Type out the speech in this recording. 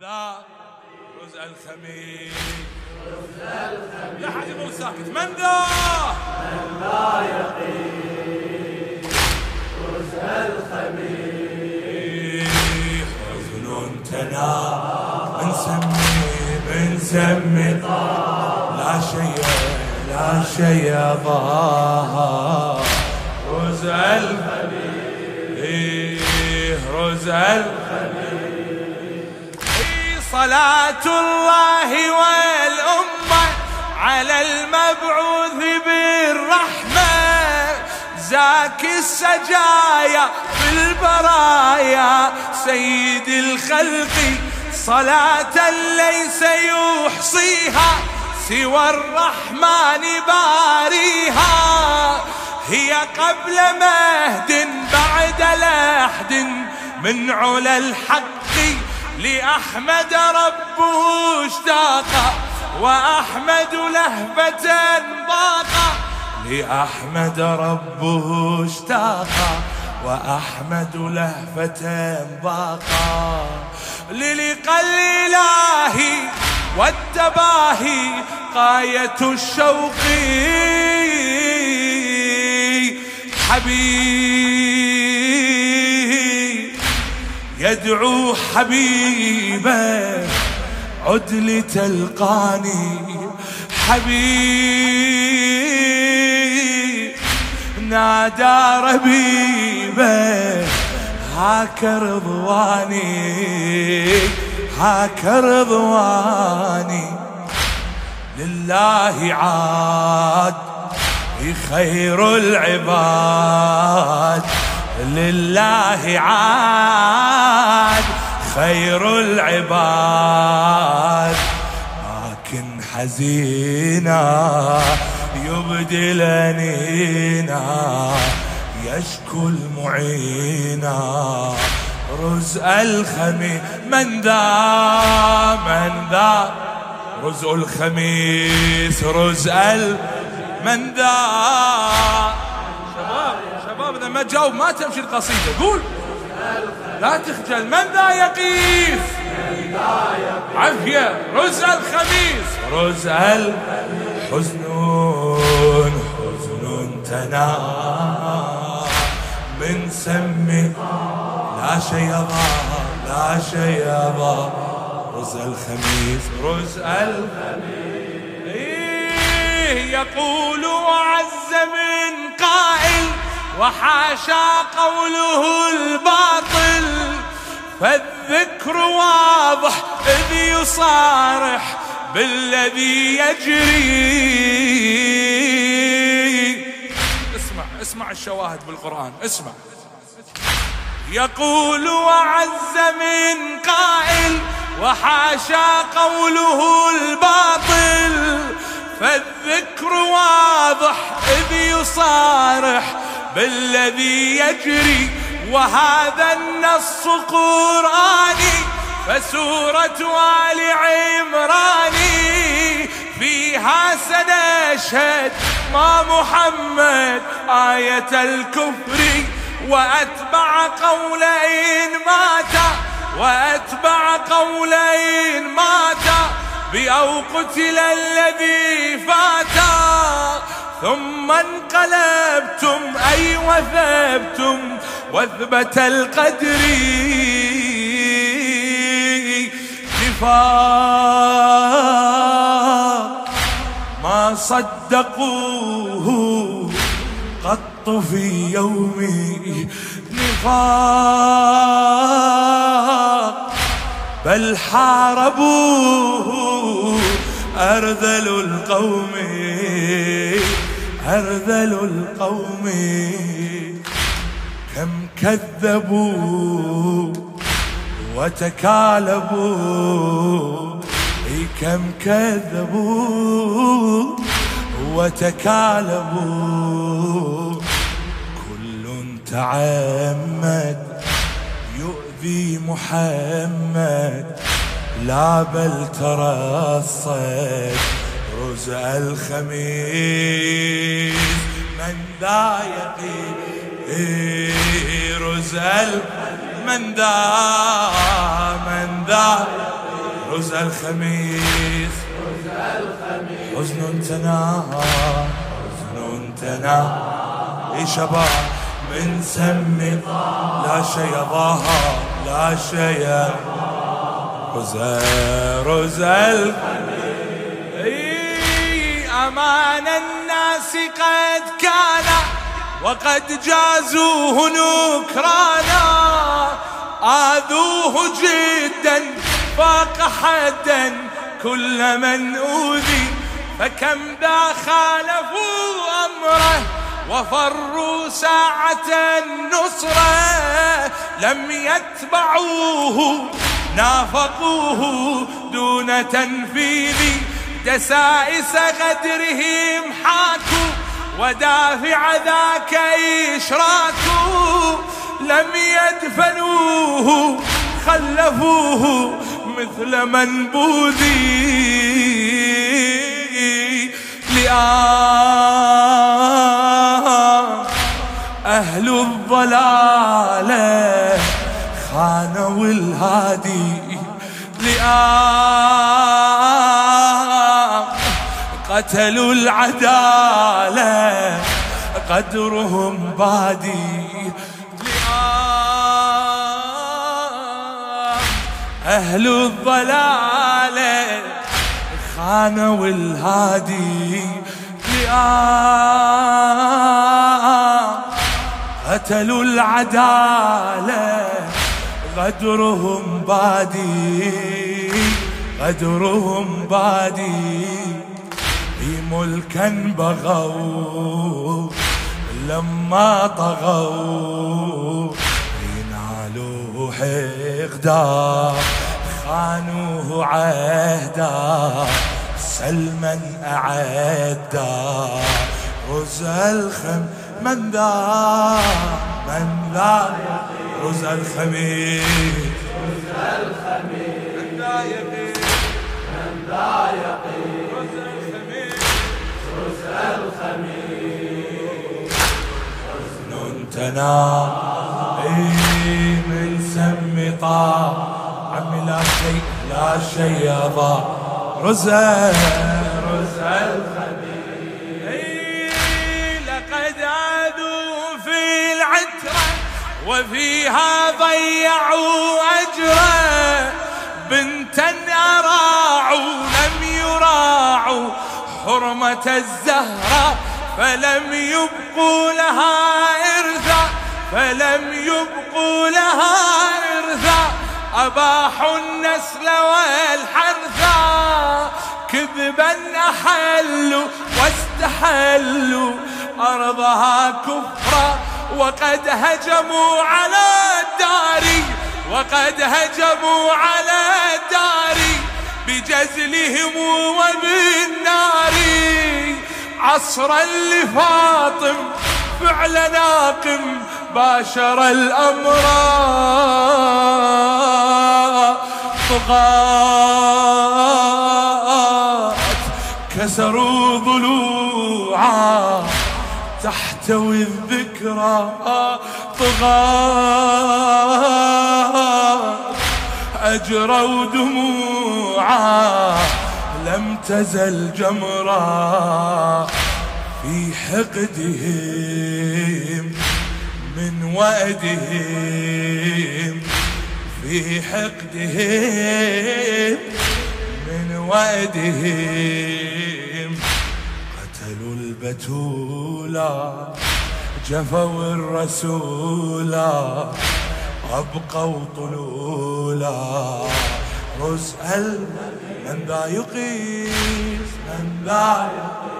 ذا رزء الخميس. لا حد يقول ساكت. من ذا من ذا يقين رزء الخميس حزن تنا بنسمي بنسمي لا شيء لا شيء ظاهر رزء الخميس. رزء الخميس. صلاة الله والأمة على المبعوث بالرحمة. زاكي السجايا في البرايا سيد الخلق صلاة ليس يحصيها سوى الرحمن باريها. هي قبل مهد بعد لحد من علا الحق لأحمد ربه اشتاق وأحمد لهفة ضاق. لأحمد ربه اشتاق وأحمد لهفة ضاق. للقى الإله والتباهي قاية الشوق. حبيب يدعو حبيبه عد لتلقاني حبيب. نادى ربيبه هاك رضواني هاك رضواني. لله عاد خير العباد. لله عاد خير العباد. لكن حزينا يبدل أنينا يشكو المعينا رزء الخميس من ذا من ذا. رزء الخميس رزء من ذا. شباب. ما تجاوب ما تمشي القصيدة. قول. لا تخجل. من ذا يقيس عافيه رزء الخميس رزء الحزن حزن تنا. من سم لا شيء ضار لا شيء ضار رزء الخميس رزء الخميس إيه يقول وعز من قائل. وحاشا قوله الباطل فالذكر واضح إذ يصارح بالذي يجري. اسمع اسمع الشواهد بالقرآن اسمع. يقول وعز من قائل وحاشا قوله الباطل فالذكر واضح إذ يصارح بالذي يجري وهذا النص قرآني فسورة آل عمران فيها سنشهد ما محمد آية الكفر وأتبع قولين مات وأتبع قولين مات بأو قتل الذي فات ثم انقلبتم أي وثبتم وثبت القدر. نفاق ما صدقوه قط في يومي. نفاق بل حاربوه أرذل القوم. أرذل القوم كم كذبوا وتكالبوا. كم كذبوا وتكالبوا. كل تعمد يؤذي محمد لا بل ترصد رزء الخميس من ذا رزء من ذا من ذا رز الخميس. حزن تنام حزن تنام اي شباب من سم لا شيء ظهر لا شيء رز رز أمان الناس قد كان وقد جازوه نكرانا. آذوه جدا فاق حدا كل من أوذي. فكم ذا خالفوا أمره وفروا ساعة النصرة لم يتبعوه نافقوه دون تنفيذ دسائس غدرهم حاكوا ودافع ذاك إشراكوا لم يدفنوه خلفوه مثل منبوذي. لآه أهل الضلالة خانوا الهادي. لآه قتلوا العدالة قدرهم بادي أهل الضلالة خانوا الهادي قتلوا العدالة غدرهم بادي غدرهم بادي ملكا بغوا لما طغوا. ينالوا حقدا خانوه عهدا سلما أعدا. رز الخم من ذا من ذا رز الخميس رز الخميس من ذا يقين من ذا يقين الخميس حزن تنام من سم عمي لا شيء لا شيء يضاع رزا رزا الخبير. لقد عادوا في العترة وفيها ضيعوا أجرا. بنتا أراعوا لم يراعوا. حرمة الزهرة فلم يبقوا لها إرثا فلم يبقوا لها إرثا. أباحوا النسل والحرثا كذبا أحلوا واستحلوا. أرضها كفرا وقد هجموا على الدار وقد هجموا على الدار. بجزلهم وبالنار عصرا لفاطم فعل ناقم باشر الأمر. طغاة كسروا ضلوعا تحتوي الذكرى. طغاة أجروا دموعا لم تزل جمرا. في حقدهم من وأدهم في حقدهم من وأدهم قتلوا البتولا جفوا الرسولا أبقوا طلولا رزء من ذا يقيس من ذا يقيس.